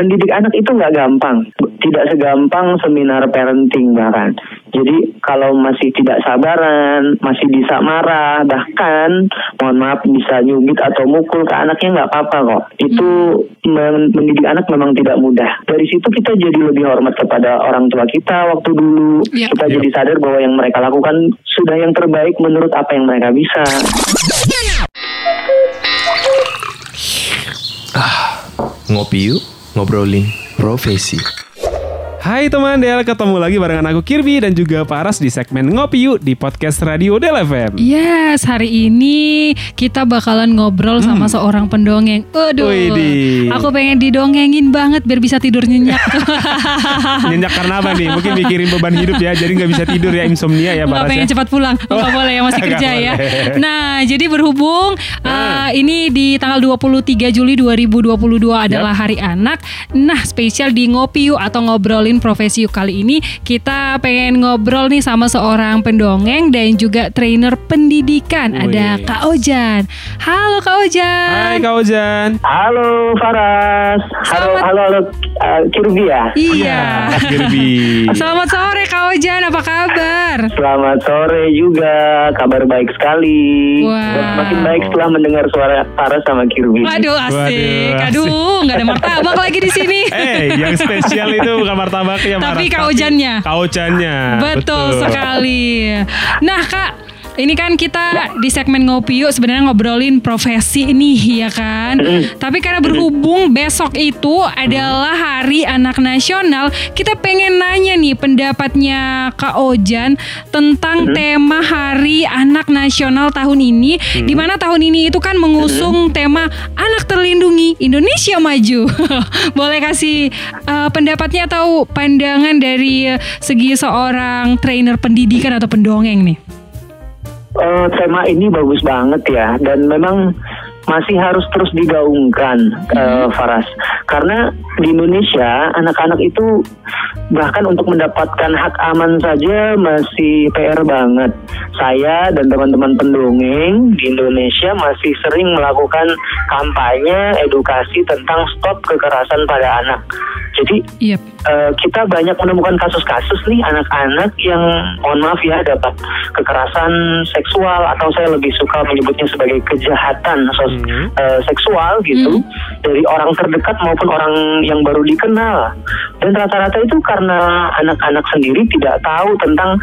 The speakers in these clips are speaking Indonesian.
mendidik anak itu nggak gampang, tidak segampang seminar parenting bahkan. Jadi kalau masih tidak sabaran, masih bisa marah, bahkan mohon maaf bisa nyubit atau mukul ke anaknya nggak apa-apa kok. Itu men- mendidik anak memang tidak mudah. Dari situ kita jadi lebih hormat kepada orang tua kita waktu dulu. Yap. Kita jadi sadar bahwa yang mereka lakukan sudah yang terbaik menurut apa yang mereka bisa. Ngopi yuk, ngobrolin profesi. Hai teman Del, ketemu lagi barengan aku Kirby dan juga Paras di segmen Ngopi Yuk di podcast Radio Del FM. Yes, hari ini kita bakalan ngobrol sama seorang pendongeng. Aduh, Widih. aku pengen didongengin banget biar bisa tidur nyenyak. Nyenyak karena apa nih? Mungkin mikirin beban hidup ya, jadi nggak bisa tidur ya insomnia ya Nggak Paras pengen ya. cepat pulang, nggak boleh ya masih Nggak kerja ya. Ah. Nah, jadi berhubung uh, ini di tanggal 23 Juli 2022 adalah Hari Anak. Nah, spesial di Ngopi Yuk atau ngobrolin profesi yuk kali ini kita pengen ngobrol nih sama seorang pendongeng dan juga trainer pendidikan. Wih. Ada Kak Ojan. Halo Kak Ojan. Hai Kak Ojan. Halo Faras, halo Selamat- halo halo uh, Kirby ya. Iya. Mas Kirby. Selamat sore Kak Ojan, apa kabar? Selamat sore juga, kabar baik sekali. Wow. Dan Makin baik setelah mendengar suara Faras sama Kirby. Waduh asik. Waduh, Aduh, nggak ada martabak lagi di sini. Eh, yang spesial itu bukan martabaknya, Tapi kaujannya. Kaujannya. Betul, sekali. Nah, Kak, ini kan kita di segmen ngopi yuk sebenarnya ngobrolin profesi nih ya kan. Tapi karena berhubung besok itu adalah Hari Anak Nasional, kita pengen nanya nih pendapatnya Kak Ojan tentang tema Hari Anak Nasional tahun ini. Di mana tahun ini itu kan mengusung tema Anak Terlindungi Indonesia Maju. Boleh kasih uh, pendapatnya atau pandangan dari segi seorang trainer pendidikan atau pendongeng nih? Eh, tema ini bagus banget ya, dan memang masih harus terus digaungkan, eh, Faras. Karena di Indonesia anak-anak itu bahkan untuk mendapatkan hak aman saja masih PR banget. Saya dan teman-teman pendongeng di Indonesia masih sering melakukan kampanye edukasi tentang stop kekerasan pada anak. Jadi Yep. Eh, kita banyak menemukan kasus-kasus nih anak-anak yang mohon maaf ya dapat kekerasan seksual atau saya lebih suka menyebutnya sebagai kejahatan sos- Hmm. eh, seksual gitu dari orang terdekat maupun orang yang baru dikenal dan rata-rata itu karena anak-anak sendiri tidak tahu tentang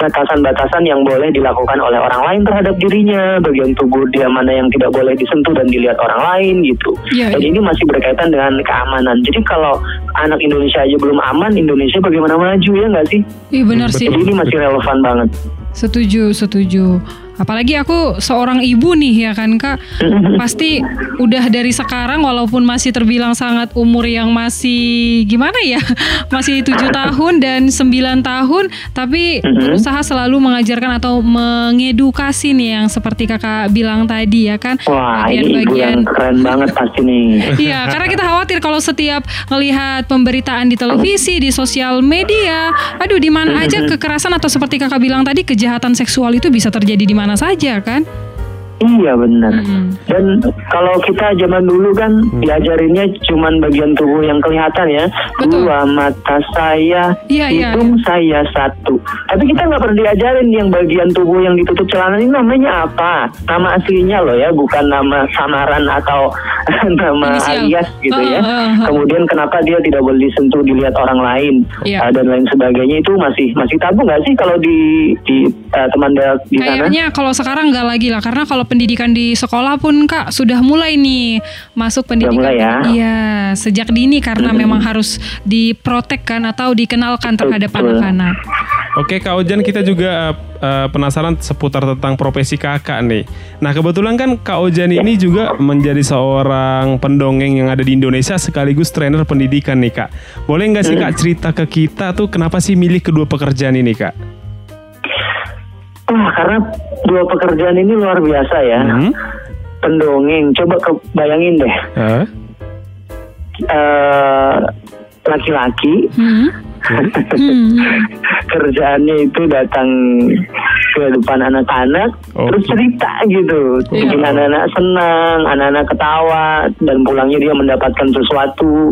batasan-batasan yang boleh dilakukan oleh orang lain terhadap dirinya, bagian tubuh dia mana yang tidak boleh disentuh dan dilihat orang lain gitu. Iya, Dan iya. ini masih berkaitan dengan keamanan. Jadi kalau anak Indonesia aja belum aman, Indonesia bagaimana maju ya nggak sih? Iya benar sih. Jadi ini masih relevan banget. Setuju, setuju. Apalagi aku seorang ibu nih ya kan kak Pasti udah dari sekarang walaupun masih terbilang sangat umur yang masih gimana ya Masih tujuh tahun dan 9 tahun Tapi berusaha selalu mengajarkan atau mengedukasi nih yang seperti kakak bilang tadi ya kan Wah, ini ibu yang keren banget pasti nih. Iya, karena kita khawatir kalau setiap melihat pemberitaan di televisi, di sosial media, aduh di mana aja kekerasan atau seperti kakak bilang tadi kejahatan seksual itu bisa terjadi di mana saja kan? Iya benar. Mm-mm. Dan kalau kita zaman dulu kan diajarinnya cuman bagian tubuh yang kelihatan ya. Betul. Dua mata saya, Iya, iya, hidung saya satu. Tapi kita nggak pernah diajarin yang bagian tubuh yang ditutup celana ini namanya apa? Nama aslinya loh ya, bukan nama samaran atau nama Inisial. alias gitu ya. Ah, ah, ah. Kemudian kenapa dia tidak boleh disentuh dilihat orang lain Iya. uh, dan lain sebagainya itu masih masih tabu nggak sih kalau di di uh, teman Del di sana? Kayaknya kalau sekarang nggak lagi lah, karena kalau pendidikan di sekolah pun kak sudah mulai nih masuk pendidikan. mulai ya? Iya, sejak dini karena memang harus diprotekkan atau dikenalkan terhadap anak-anak. Oke Kak Ojan kita juga eh, penasaran seputar tentang profesi kakak nih. Nah kebetulan kan Kak Ojan ini juga menjadi seorang pendongeng yang ada di Indonesia sekaligus trainer pendidikan nih Kak. Boleh nggak sih Kak cerita ke kita tuh kenapa sih milih kedua pekerjaan ini Kak? Wah, karena dua pekerjaan ini luar biasa ya. Hmm? Pendongeng, coba kebayangin deh. Hah? eh, laki-laki Hmm? Hmm. kerjaannya itu datang ke depan anak-anak Oke. terus cerita gitu bikin Iya. anak-anak senang anak-anak ketawa dan pulangnya dia mendapatkan sesuatu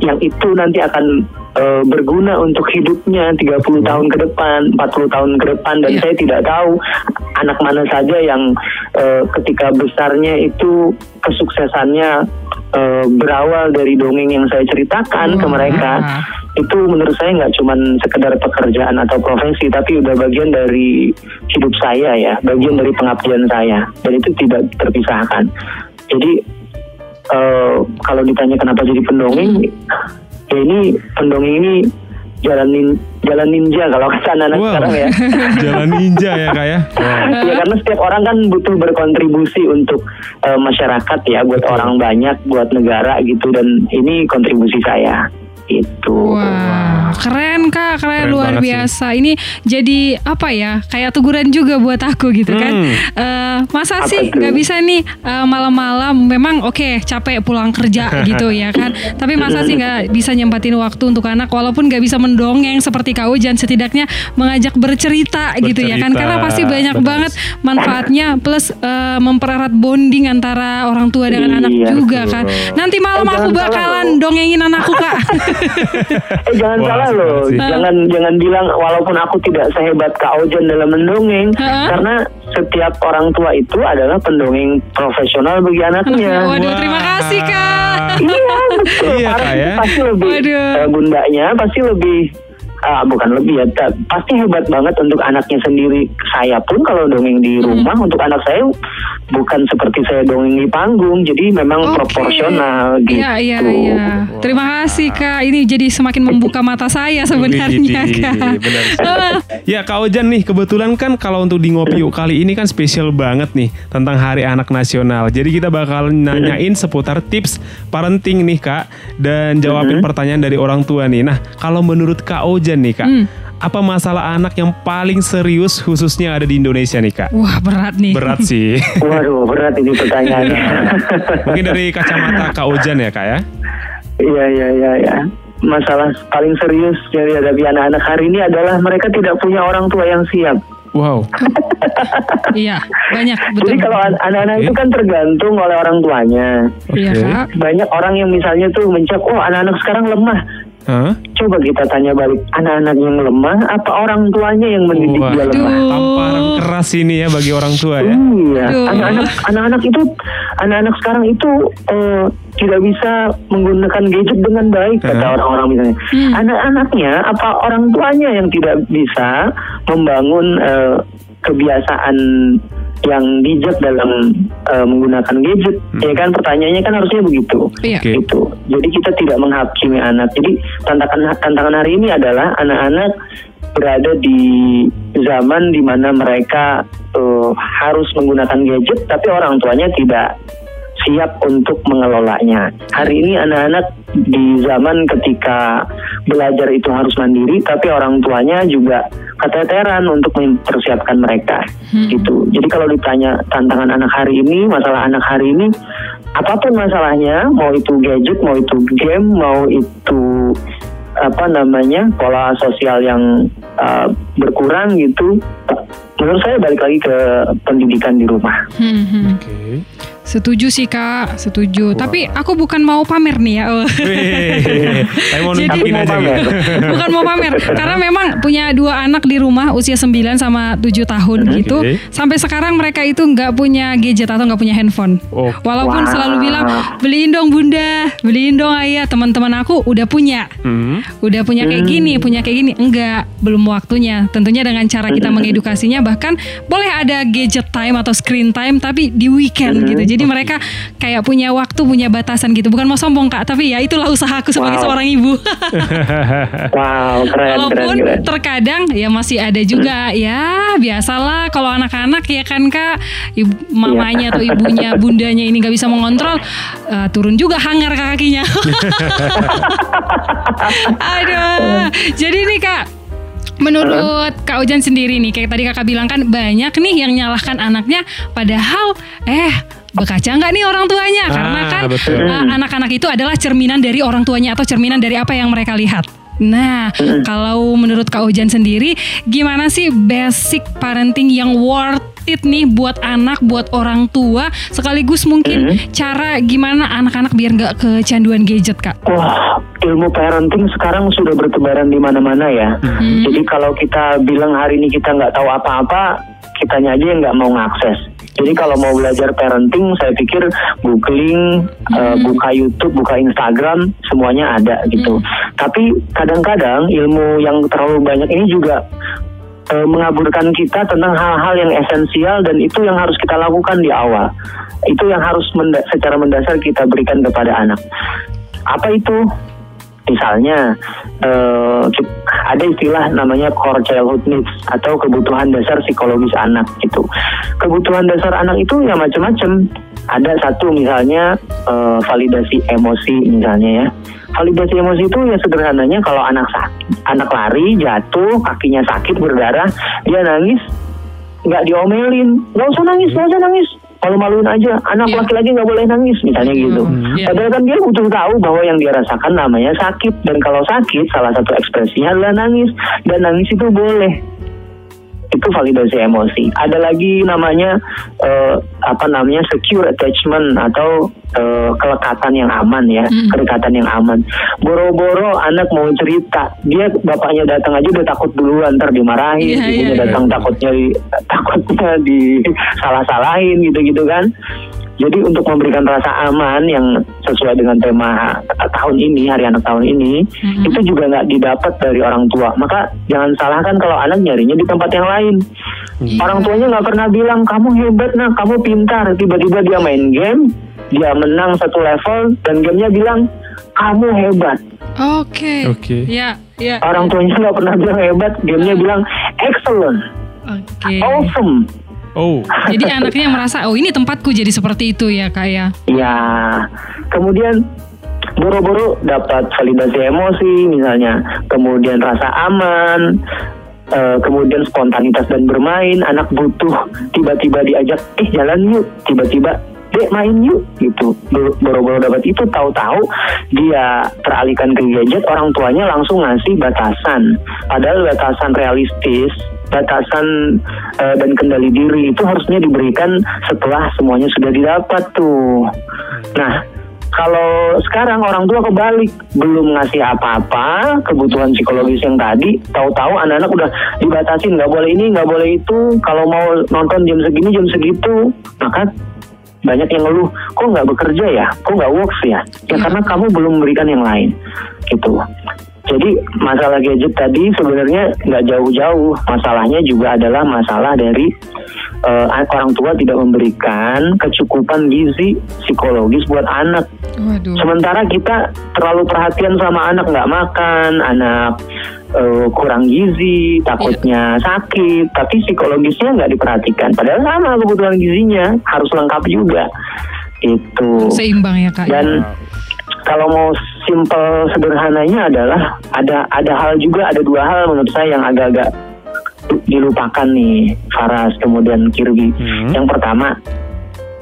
yang itu nanti akan eh, berguna untuk hidupnya 30 tahun ke depan 40 tahun ke depan dan Iya. saya tidak tahu anak mana saja yang eh, ketika besarnya itu kesuksesannya eh, berawal dari dongeng yang saya ceritakan ke Wah. mereka. Itu menurut saya nggak cuman sekedar pekerjaan atau profesi tapi udah bagian dari hidup saya ya bagian dari pengabdian saya. Dan itu tidak terpisahkan. Jadi eh, kalau ditanya kenapa jadi pendongeng ya ini pendongeng ini jalan nin- jalan ninja kalau kata anak-anak Wow. sekarang ya Jalan ninja ya kak ya. Wow. ya karena setiap orang kan butuh berkontribusi untuk eh, masyarakat ya buat orang banyak buat negara gitu dan ini kontribusi saya itu Wah, keren kak, keren, Keren luar banget sih. biasa. Ini jadi apa ya? Kayak teguran juga buat aku gitu kan. Hmm. Eh, masa Apa sih nggak bisa nih eh, malam-malam? Memang oke capek pulang kerja gitu ya kan. Tapi masa sih nggak bisa nyempatin waktu untuk anak, walaupun nggak bisa mendongeng seperti kau Jan setidaknya mengajak bercerita, gitu ya kan? Bercerita, Karena pasti banyak benar. banget manfaatnya plus eh, mempererat bonding antara orang tua dengan anak Iya, juga betul. kan. Nanti malam Eh, aku jangan bakalan dongengin anakku kak. Eh jangan Wah, salah loh, sih. jangan jangan bilang walaupun aku tidak sehebat Kak Ojan dalam mendongeng, Heeh. karena setiap orang tua itu adalah pendongeng profesional bagi anaknya. Waduh, Wah. terima kasih kak. Iya betul, Iya, ya. pasti lebih Waduh. eh, bundanya pasti lebih ah, bukan lebih ya, pasti hebat banget untuk anaknya sendiri. Saya pun kalau dongeng di Hmm. rumah untuk anak saya bukan seperti saya dongeng di panggung, jadi memang Oke. proporsional gitu. Iya iya iya. Terima kasih kak. Ini jadi semakin membuka mata saya sebenarnya kak. Ya Kak Ojan nih kebetulan kan kalau untuk di Ngopi Yuk kali ini kan spesial banget nih tentang Hari Anak Nasional. Jadi kita bakal nanyain seputar tips parenting nih Kak dan jawabin pertanyaan dari orang tua nih. Nah kalau menurut Kak Ojan nih Kak, Hmm. apa masalah anak yang paling serius khususnya ada di Indonesia nih Kak? Wah berat nih. Berat sih. Waduh, berat ini pertanyaannya. Mungkin dari kacamata Kak Ojan ya Kak ya? Iya, iya, iya, iya. Masalah paling serius yang dihadapi anak-anak hari ini adalah mereka tidak punya orang tua yang siap. Wow. Iya banyak betul. Jadi kalau an- anak-anak itu Oke. kan tergantung oleh orang tuanya. Iya Oke. kak. Banyak orang yang misalnya tuh mencap, oh anak-anak sekarang lemah. Hah? Coba kita tanya balik, anak-anak yang lemah apa orang tuanya yang mendidik dia Waduh. lemah? Tamparan keras ini ya bagi orang tua ya. Iya, Aduh. anak-anak anak-anak itu anak-anak sekarang itu eh, tidak bisa menggunakan gadget dengan baik kata orang-orang misalnya. Hmm. Anak-anaknya apa orang tuanya yang tidak bisa membangun eh, kebiasaan yang bijak dalam eh, menggunakan gadget. Ya kan pertanyaannya kan harusnya begitu. Iya. Oke. Gitu. Jadi kita tidak menghakimi anak. Jadi tantangan tantangan hari ini adalah anak-anak berada di zaman di mana mereka eh, harus menggunakan gadget, tapi orang tuanya tidak siap untuk mengelolanya. Hari ini anak-anak di zaman ketika belajar itu harus mandiri, tapi orang tuanya juga keteteran untuk mempersiapkan mereka. Hmm. Gitu. Jadi kalau ditanya tantangan anak hari ini, masalah anak hari ini, apa pun masalahnya, mau itu gadget, mau itu game, mau itu apa namanya pola sosial yang uh, berkurang gitu. Menurut saya balik lagi ke pendidikan di rumah. Hmm, hmm. Oke. Setuju sih kak, setuju. Tapi aku bukan mau pamer nih ya. Oh. Wih, Saya mau Jadi- mau aja pamer. gitu. Bukan mau pamer Karena memang punya dua anak di rumah Usia 9 sama 7 tahun gitu. Sampai sekarang mereka itu nggak punya gadget Atau nggak punya handphone Oh. Walaupun Wah. selalu bilang Beliin dong bunda Beliin dong ayah Teman-teman aku udah punya Hmm. Udah punya kayak gini Punya kayak gini Enggak Belum waktunya Tentunya dengan cara kita mengedukasinya Bahkan boleh ada gadget time Atau screen time Tapi di weekend gitu Jadi mereka kayak punya waktu Punya batasan gitu Bukan mau sombong kak Tapi ya itulah usahaku sebagai Wow. seorang ibu Wow, keren, keren, Walaupun keren. terkadang ya masih ada juga ya biasalah kalau anak-anak ya kan kak ibu, mamanya atau ibunya bundanya ini nggak bisa mengontrol eh, turun juga hangar ke kakinya. Aduh. Jadi nih kak Menurut Kak Ojan sendiri nih, kayak tadi kakak bilang kan banyak nih yang nyalahkan anaknya, padahal eh berkaca nggak nih orang tuanya? Karena Ah, kan betul. eh, anak-anak itu adalah cerminan dari orang tuanya atau cerminan dari apa yang mereka lihat. Nah, kalau menurut Kak Ojan sendiri, gimana sih basic parenting yang worth it nih buat anak, buat orang tua, sekaligus mungkin Mm-hmm. cara gimana anak-anak biar nggak kecanduan gadget, Kak? Wah, ilmu parenting sekarang sudah bertebaran di mana-mana ya. Jadi kalau kita bilang hari ini kita nggak tahu apa-apa, kitanya aja yang nggak mau ngakses. Jadi kalau mau belajar parenting, saya pikir googling, eh, buka YouTube, buka Instagram, semuanya ada gitu. Tapi kadang-kadang ilmu yang terlalu banyak ini juga eh, mengaburkan kita tentang hal-hal yang esensial dan itu yang harus kita lakukan di awal. Itu yang harus menda- secara mendasar kita berikan kepada anak. Apa itu? Misalnya ki- ada istilah namanya core childhood needs atau kebutuhan dasar psikologis anak itu. Kebutuhan dasar anak itu ya macam-macam. Ada satu misalnya eh, validasi emosi misalnya ya. Validasi emosi itu ya sederhananya kalau anak sakit, anak lari jatuh kakinya sakit berdarah dia nangis nggak diomelin nggak usah nangis nggak usah nangis malu-maluin aja anak Iya. laki-laki nggak boleh nangis misalnya gitu Iya. padahal kan dia butuh tahu bahwa yang dia rasakan namanya sakit dan kalau sakit salah satu ekspresinya adalah nangis dan nangis itu boleh itu validasi emosi. Ada lagi namanya eh, apa namanya secure attachment atau eh, kelekatan yang aman ya kedekatan yang aman. Boro-boro anak mau cerita dia bapaknya datang aja udah takut duluan ntar dimarahin Iya, ibunya iya. datang takutnya di, takutnya di salah-salahin gitu-gitu kan. Jadi untuk memberikan rasa aman yang sesuai dengan tema tahun ini, hari anak tahun ini, itu juga nggak didapat dari orang tua. Maka jangan salahkan kalau anak nyarinya di tempat yang lain. Orang tuanya nggak pernah bilang kamu hebat nah, kamu pintar. Tiba-tiba dia main game, dia menang satu level dan gamenya bilang kamu hebat. Oke. Oke. Ya, ya. Orang tuanya nggak pernah bilang hebat, gamenya bilang excellent, Oke. awesome. Oh, Jadi anaknya merasa, oh ini tempatku jadi seperti itu ya, Kak ya. Ya, kemudian boro-boro dapat validasi emosi misalnya, kemudian rasa aman, eh, kemudian spontanitas dan bermain, anak butuh tiba-tiba diajak, eh jalan yuk, tiba-tiba dek main yuk. Gitu. Boro- boro-boro dapat itu tahu-tahu dia teralihkan ke gadget orang tuanya langsung ngasih batasan. Padahal batasan realistis batasan eh, dan kendali diri itu harusnya diberikan setelah semuanya sudah didapat tuh. Nah kalau sekarang orang tua kebalik belum ngasih apa-apa kebutuhan psikologis yang tadi tahu-tahu anak-anak udah dibatasin nggak boleh ini nggak boleh itu kalau mau nonton jam segini jam segitu maka banyak yang ngeluh kok nggak bekerja ya? Kok nggak works ya? Ya karena kamu belum memberikan yang lain gitu jadi masalah gadget tadi sebenarnya nggak jauh-jauh masalahnya juga adalah masalah dari eh, orang tua tidak memberikan kecukupan gizi psikologis buat anak Waduh. Sementara kita terlalu perhatian sama anak nggak makan, anak eh, kurang gizi, takutnya sakit, tapi psikologisnya nggak diperhatikan. Padahal sama kebutuhan gizinya harus lengkap juga. Itu. Seimbang ya, Kak. ya. Kalau mau simpel sederhananya adalah ada ada hal juga ada dua hal menurut saya yang agak-agak dilupakan nih Faras kemudian Kirby. Hmm. Yang pertama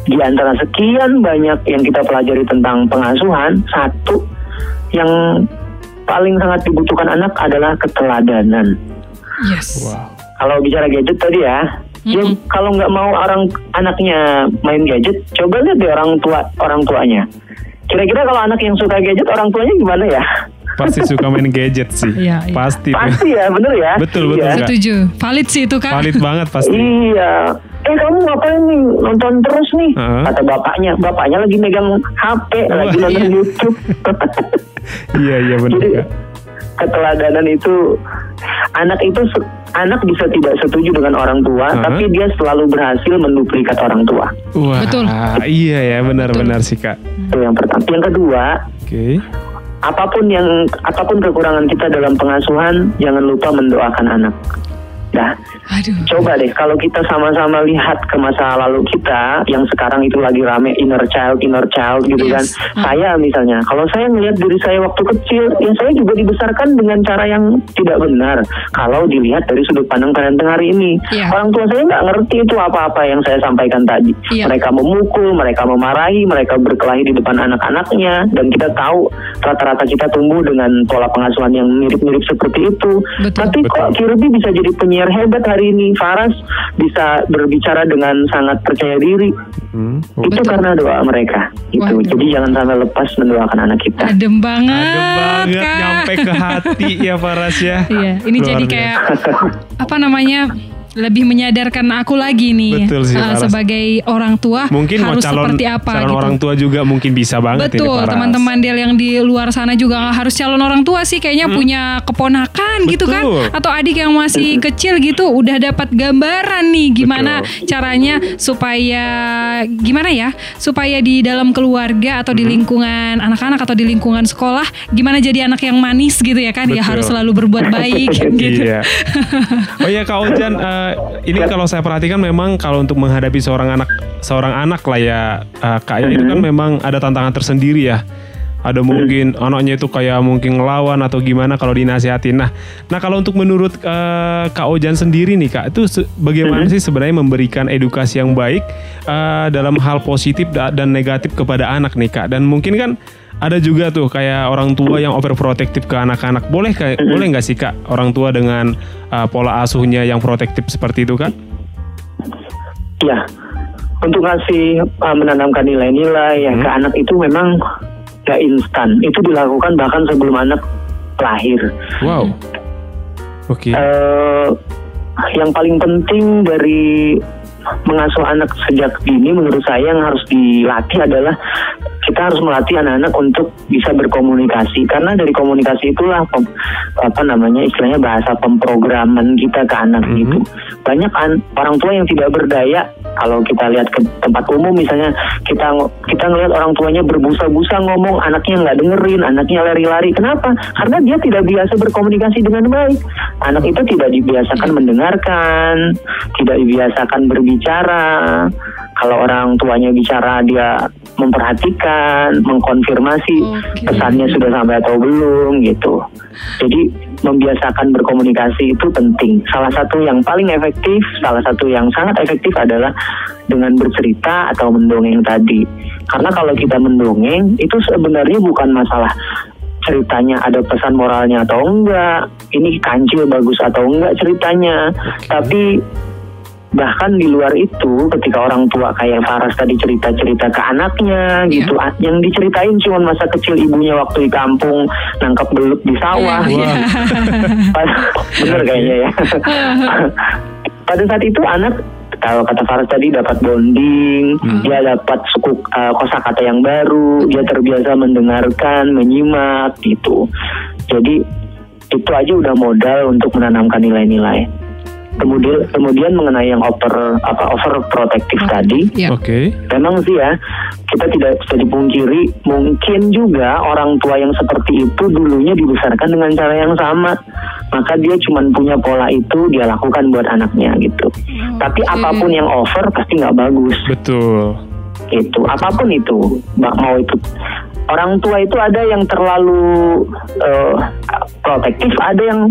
di antara sekian banyak yang kita pelajari tentang pengasuhan satu yang paling sangat dibutuhkan anak adalah keteladanan. Yes. wow. Kalau bicara gadget tadi ya, ya kalau nggak mau orang anaknya main gadget, coba lihat deh orang tua orang tuanya. Kira-kira kalau anak yang suka gadget orang tuanya gimana ya? Pasti suka main gadget sih. Iya, iya. Pasti. Pasti ya, bener ya? Betul, betul, Iya. Setuju. Valid sih itu, Kak. Valid banget pasti. Iya. Eh kamu ngapain nih nonton terus nih? Heeh. Kata bapaknya, bapaknya lagi megang HP, lagi Wah, nonton iya. YouTube. Iya, iya benar, Jadi Kak. Keteladanan itu anak itu anak bisa tidak setuju dengan orang tua, Heeh. tapi dia selalu berhasil menduplikat orang tua. Wah, Betul. iya ya, benar-benar sih, Kak. Itu yang pertama. Yang kedua, Oke. apa pun yang apa pun kekurangan kita dalam pengasuhan, jangan lupa mendoakan anak. Nah, Aduh. coba deh kalau kita sama-sama lihat ke masa lalu kita yang sekarang itu lagi rame inner child, inner child gitu Yes. kan. Saya misalnya, kalau saya melihat diri saya waktu kecil, ya saya juga dibesarkan dengan cara yang tidak benar. Kalau dilihat dari sudut pandang parenting hari ini, Iya. orang tua saya nggak ngerti itu apa-apa yang saya sampaikan tadi. Iya. Mereka memukul, mereka memarahi, mereka berkelahi di depan anak-anaknya, dan kita tahu rata-rata kita tumbuh dengan pola pengasuhan yang mirip-mirip seperti itu. Betul. Tapi kok Kirby bisa jadi penyiar hebat hari ini? Faras bisa berbicara dengan sangat percaya diri. Hmm. Itu Betul. karena doa mereka. Itu. Waduh. Jadi jangan sampai lepas mendoakan anak kita. Adem banget. Adem banget Kak. nyampe ke hati ya Faras ya. Iya, ini Luar jadi kayak apa namanya? Lebih menyadarkan aku lagi nih Betul sih, uh, sebagai orang tua Mungkin mau harus calon, seperti apa calon gitu. orang tua juga mungkin bisa banget Betul, teman-teman Del yang di luar sana juga harus calon orang tua sih, kayaknya punya keponakan gitu kan, Hmm. Betul. atau adik yang masih kecil gitu, udah dapat gambaran nih gimana caranya supaya gimana ya, supaya di dalam keluarga atau di Hmm. lingkungan anak-anak atau di lingkungan sekolah, gimana jadi anak yang manis gitu ya kan, ya Betul. harus selalu berbuat baik gitu. Iya. Oh iya Kak Ojan, eh, ini kalau saya perhatikan memang kalau untuk menghadapi seorang anak seorang anak lah ya eh, Kak ya, itu kan memang ada tantangan tersendiri ya. Ada mungkin anaknya itu kayak mungkin ngelawan atau gimana kalau dinasihatin. Nah, nah kalau untuk menurut eh, Kak Ojan sendiri nih Kak, itu bagaimana sih sebenarnya memberikan edukasi yang baik eh, dalam hal positif da- dan negatif kepada anak nih Kak? Dan mungkin kan ada juga tuh kayak orang tua yang overprotective ke anak-anak. Boleh kayak boleh nggak sih kak orang tua dengan uh, pola asuhnya yang protektif seperti itu kan? Ya, untuk ngasih uh, menanamkan nilai-nilai ya ke anak itu memang gak instan. Itu dilakukan bahkan sebelum anak lahir. Wow. Oke. Eh, yang paling penting dari mengasuh anak sejak dini menurut saya yang harus dilatih adalah kita harus melatih anak-anak untuk bisa berkomunikasi. Karena dari komunikasi itulah pem- apa namanya istilahnya bahasa pemrograman kita ke anak gitu. Banyak an- orang tua yang tidak berdaya. Kalau kita lihat ke tempat umum misalnya kita kita ngelihat orang tuanya berbusa-busa ngomong anaknya nggak dengerin anaknya lari-lari. Kenapa? Karena dia tidak biasa berkomunikasi dengan baik. Anak itu tidak dibiasakan mendengarkan tidak dibiasakan berbicara kalau orang tuanya bicara dia memperhatikan mengkonfirmasi. Oke. pesannya sudah sampai atau belum gitu. Jadi membiasakan berkomunikasi itu penting. Salah satu yang paling efektif salah satu yang sangat efektif adalah dengan bercerita atau mendongeng tadi. Karena kalau kita mendongeng itu sebenarnya bukan masalah ceritanya ada pesan moralnya atau enggak ini kancil bagus atau enggak ceritanya. Tapi bahkan di luar itu ketika orang tua kayak Faras tadi cerita-cerita ke anaknya gitu. Ah, yang diceritain cuma masa kecil ibunya waktu di kampung nangkap belut di sawah. Iya. bener kayaknya ya. Pada saat itu anak kalau kata Faras tadi dapat bonding, dia dapat suku uh, kosakata yang baru, dia terbiasa mendengarkan, menyimak gitu. Jadi itu aja udah modal untuk menanamkan nilai-nilai. Kemudian kemudian mengenai yang over apa overprotective tadi, Iya. Oke. memang sih ya kita tidak bisa dipungkiri mungkin juga orang tua yang seperti itu dulunya dibesarkan dengan cara yang sama. Maka dia cuma punya pola itu dia lakukan buat anaknya gitu. Tapi apa pun yang over pasti nggak bagus. Betul. itu apa pun itu mau itu. Orang tua itu ada yang terlalu eh, protektif ada yang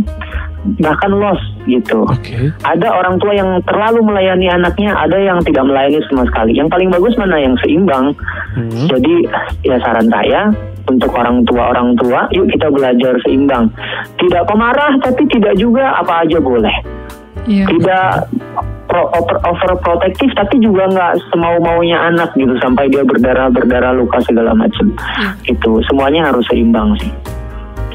bahkan loss gitu Oke. ada orang tua yang terlalu melayani anaknya, ada yang tidak melayani sama sekali. Yang paling bagus mana yang seimbang. Hmm. Jadi ya saran saya untuk orang tua orang tua, yuk kita belajar seimbang. Tidak pemarah tapi tidak juga apa aja boleh. Iya. Tidak pro, over, overprotective tapi juga nggak semau maunya anak gitu sampai dia berdarah berdarah luka segala macam. Itu semuanya harus seimbang sih.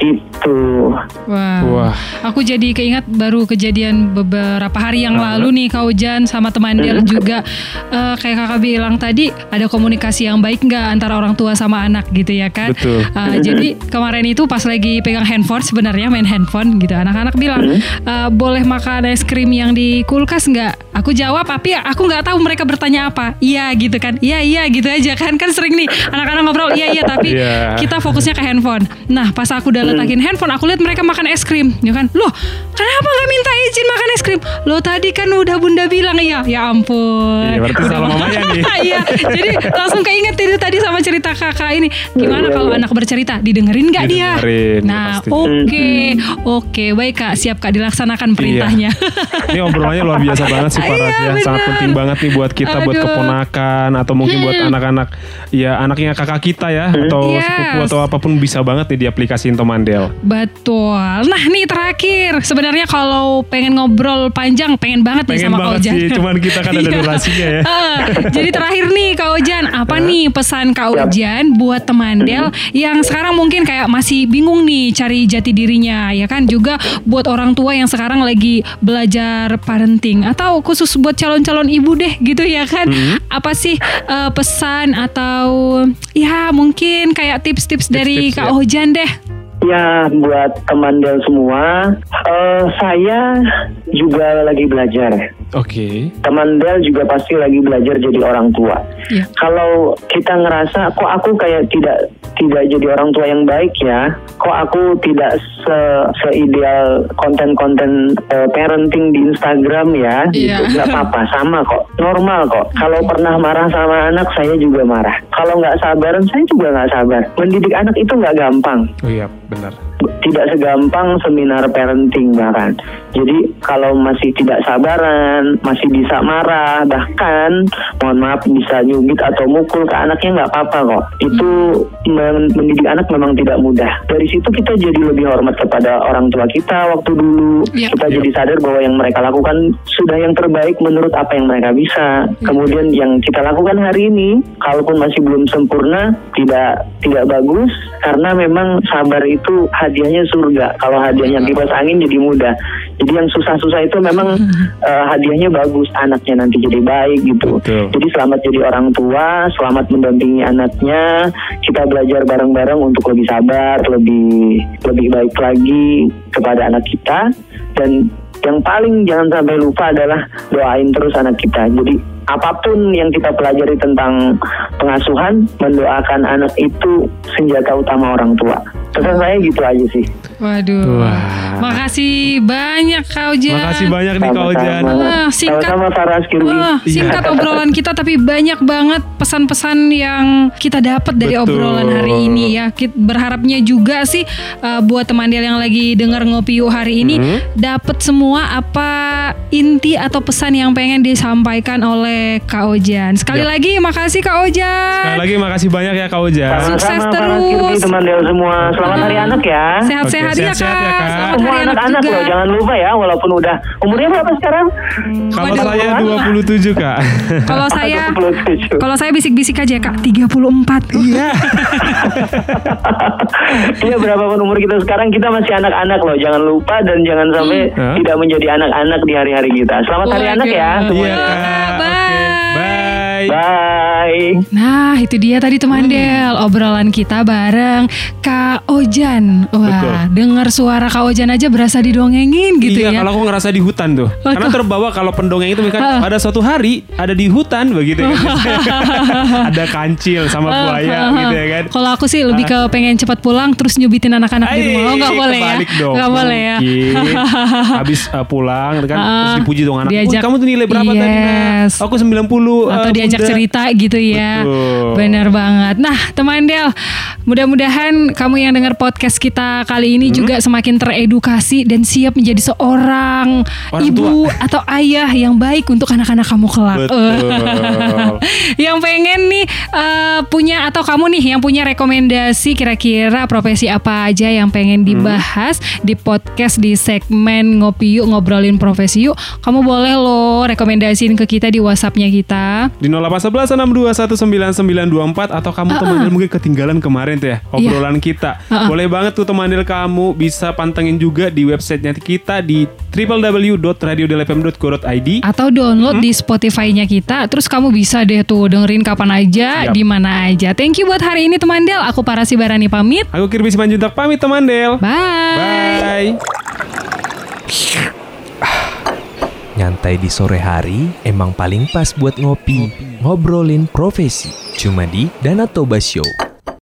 Itu. Wah. Wah. Aku jadi keingat baru kejadian beberapa hari yang lalu nih Kak Ujan sama teman Del juga Eh, kayak kakak bilang tadi ada komunikasi yang baik nggak antara orang tua sama anak gitu ya kan? Betul. Eh, jadi kemarin itu pas lagi pegang handphone sebenarnya main handphone gitu anak-anak bilang "Eh, boleh makan es krim yang di kulkas nggak? Aku jawab tapi aku nggak tahu mereka bertanya apa. Iya gitu kan? Iya iya gitu aja kan kan sering nih anak-anak ngobrol iya iya tapi Iya. kita fokusnya ke handphone. Nah pas aku udah letakin handphone aku lihat mereka makan es krim ya kan? Loh kenapa nggak minta izin makan es krim? Lo tadi kan udah bunda bilang iya. Ya ampun. Iya, berarti salah mamanya nih. iya jadi langsung keinget itu tadi sama cerita kakak ini. Gimana Iya, kalau iya. anak bercerita? Didengerin nggak dia? Nah oke oke. Baik kak. Siap kak dilaksanakan perintahnya. Ini obrolannya luar biasa banget sih Paras Iya, ya. Sangat penting banget nih buat kita, buat keponakan atau mungkin buat anak-anak ya anaknya kakak kita ya atau Yes. sepupu atau apa pun bisa banget nih diaplikasiin Tomandel. Betul. Nah nih terakhir, sebenarnya kalau pengen ngobrol panjang, pengen banget nih Pengen sama Kak banget Ojan. sih, cuman kita kan ada Iya. durasinya ya. Ah, Jadi terakhir nih Kak Ojan, apa nih pesan Kak Ojan buat temandel yang sekarang mungkin kayak masih bingung nih cari jati dirinya, ya kan? Juga buat orang tua yang sekarang lagi belajar parenting atau khusus buat calon-calon ibu deh gitu ya kan? Apa sih eh, pesan atau ya mungkin kayak tips-tips dari Tips-tips, Kak ya. Ojan deh? Ya, buat teman Del semua, eh, saya juga lagi belajar. Oke. Teman Del juga pasti lagi belajar jadi orang tua. Iya. Kalau kita ngerasa kok aku kayak tidak tidak jadi orang tua yang baik ya, kok aku tidak se seideal konten-konten eh, parenting di Instagram ya, Iya. gitu. nggak apa-apa, sama kok, normal kok. Kalau pernah marah sama anak, saya juga marah. Kalau nggak sabaran, saya juga nggak sabar. Mendidik anak itu nggak gampang Oh iya, benar. Tidak segampang seminar parenting bahkan. Jadi kalau masih tidak sabaran, masih bisa marah, bahkan mohon maaf bisa nyubit atau mukul ke anaknya nggak apa-apa kok. Itu men- mendidik anak memang tidak mudah. Dari situ kita jadi lebih hormat kepada orang tua kita waktu dulu. Iya. Kita jadi sadar bahwa yang mereka lakukan sudah yang terbaik menurut apa yang mereka bisa. Kemudian yang kita lakukan hari ini, kalaupun masih belum sempurna, tidak tidak bagus karena memang sabar itu hadiahnya surga. Kalau hadiahnya kipas angin jadi mudah. Jadi yang susah-susah itu memang eh, hadiahnya bagus, anaknya nanti jadi baik gitu. Betul. Jadi selamat jadi orang tua, selamat mendampingi anaknya. Kita belajar bareng-bareng untuk lebih sabar, lebih lebih baik lagi kepada anak kita dan yang paling jangan sampai lupa adalah doain terus anak kita. Jadi apa pun yang kita pelajari tentang pengasuhan, mendoakan anak itu senjata utama orang tua. Pesan saya gitu aja sih. Waduh. Wah. Makasih banyak Kak Ojan. Makasih banyak nih Kak Ojan. Ah, singkat. Kirby. Wah, singkat obrolan kita tapi banyak banget pesan-pesan yang kita dapat dari Betul. obrolan hari ini ya. Kita berharapnya juga sih uh, buat teman Del yang lagi dengar ngopi yuk hari ini Hmm. dapat semua apa inti atau pesan yang pengen disampaikan oleh Kak Ojan. Sekali Yap. lagi makasih Kak Ojan. Sekali lagi makasih banyak ya Kak Ojan. Sukses Sama-sama Faras Kirby, terus. teman Del semua. Selamat hari anak ya. Sehat-sehat ya ya, Kak. Selamat Semua hari anak anak-anak loh, jangan lupa ya, walaupun udah umurnya berapa sekarang? Kalau Waduh. saya 27 Kak. Kalau saya 27. kalau saya bisik-bisik aja Kak 34. Iya. Iya berapapun umur kita sekarang kita masih anak-anak loh. Jangan lupa dan jangan sampai Hah? tidak menjadi anak-anak di hari-hari kita. Selamat hari Waduh. anak ya. Iya semuanya. Bye. Bye. Bye. Nah itu dia tadi teman Hmm. Del obrolan kita bareng Kak Ojan. Wah Betul. dengar suara Kak Ojan aja berasa didongengin gitu iya, ya. kalau aku ngerasa di hutan tuh. Oh, Karena kok- terbawa kalau pendongeng itu kan pada suatu hari ada di hutan begitu kan. ada kancil sama buaya gitu ya kan. Kalau aku sih lebih ke pengen cepat pulang terus nyubitin anak-anak di rumah. Oh nggak boleh ya? dong. Nggak boleh ya? Habis uh, pulang kan terus dipuji dong anak. diajak- "Wih, kamu tuh nilai berapa tadi? Nak?" Yes. Aku 90. Atau uh, diajak Bunda." cerita gitu ya. Betul. Bener banget. Nah teman Del, mudah-mudahan kamu yang dengar podcast kita kali Hmm? ini juga semakin teredukasi dan siap menjadi seorang Orang ibu atau ayah yang baik untuk anak-anak kamu kelak. Betul. yang pengen nih eh, punya atau kamu nih yang punya rekomendasi kira-kira profesi apa aja yang pengen dibahas di podcast di segmen ngopi yuk ngobrolin profesi yuk kamu boleh loh rekomendasiin ke kita di WhatsAppnya kita Di 0811 6219924 atau kamu teman mungkin ketinggalan kemarin tuh ya obrolan kita. Uh-uh. Boleh banget tuh teman kamu bisa pantengin juga di websitenya kita di www.radiodelfm.co.id. atau download di Spotify-nya kita terus kamu bisa deh tuh dengerin kapan aja di mana aja thank you buat hari ini teman Del aku Parasi Barani pamit Aku Kirby Simanjuntak pamit teman Del. bye. Bye. Nyantai di sore hari emang paling pas buat ngopi, ngobrolin profesi. Cuma di Danatoba Show.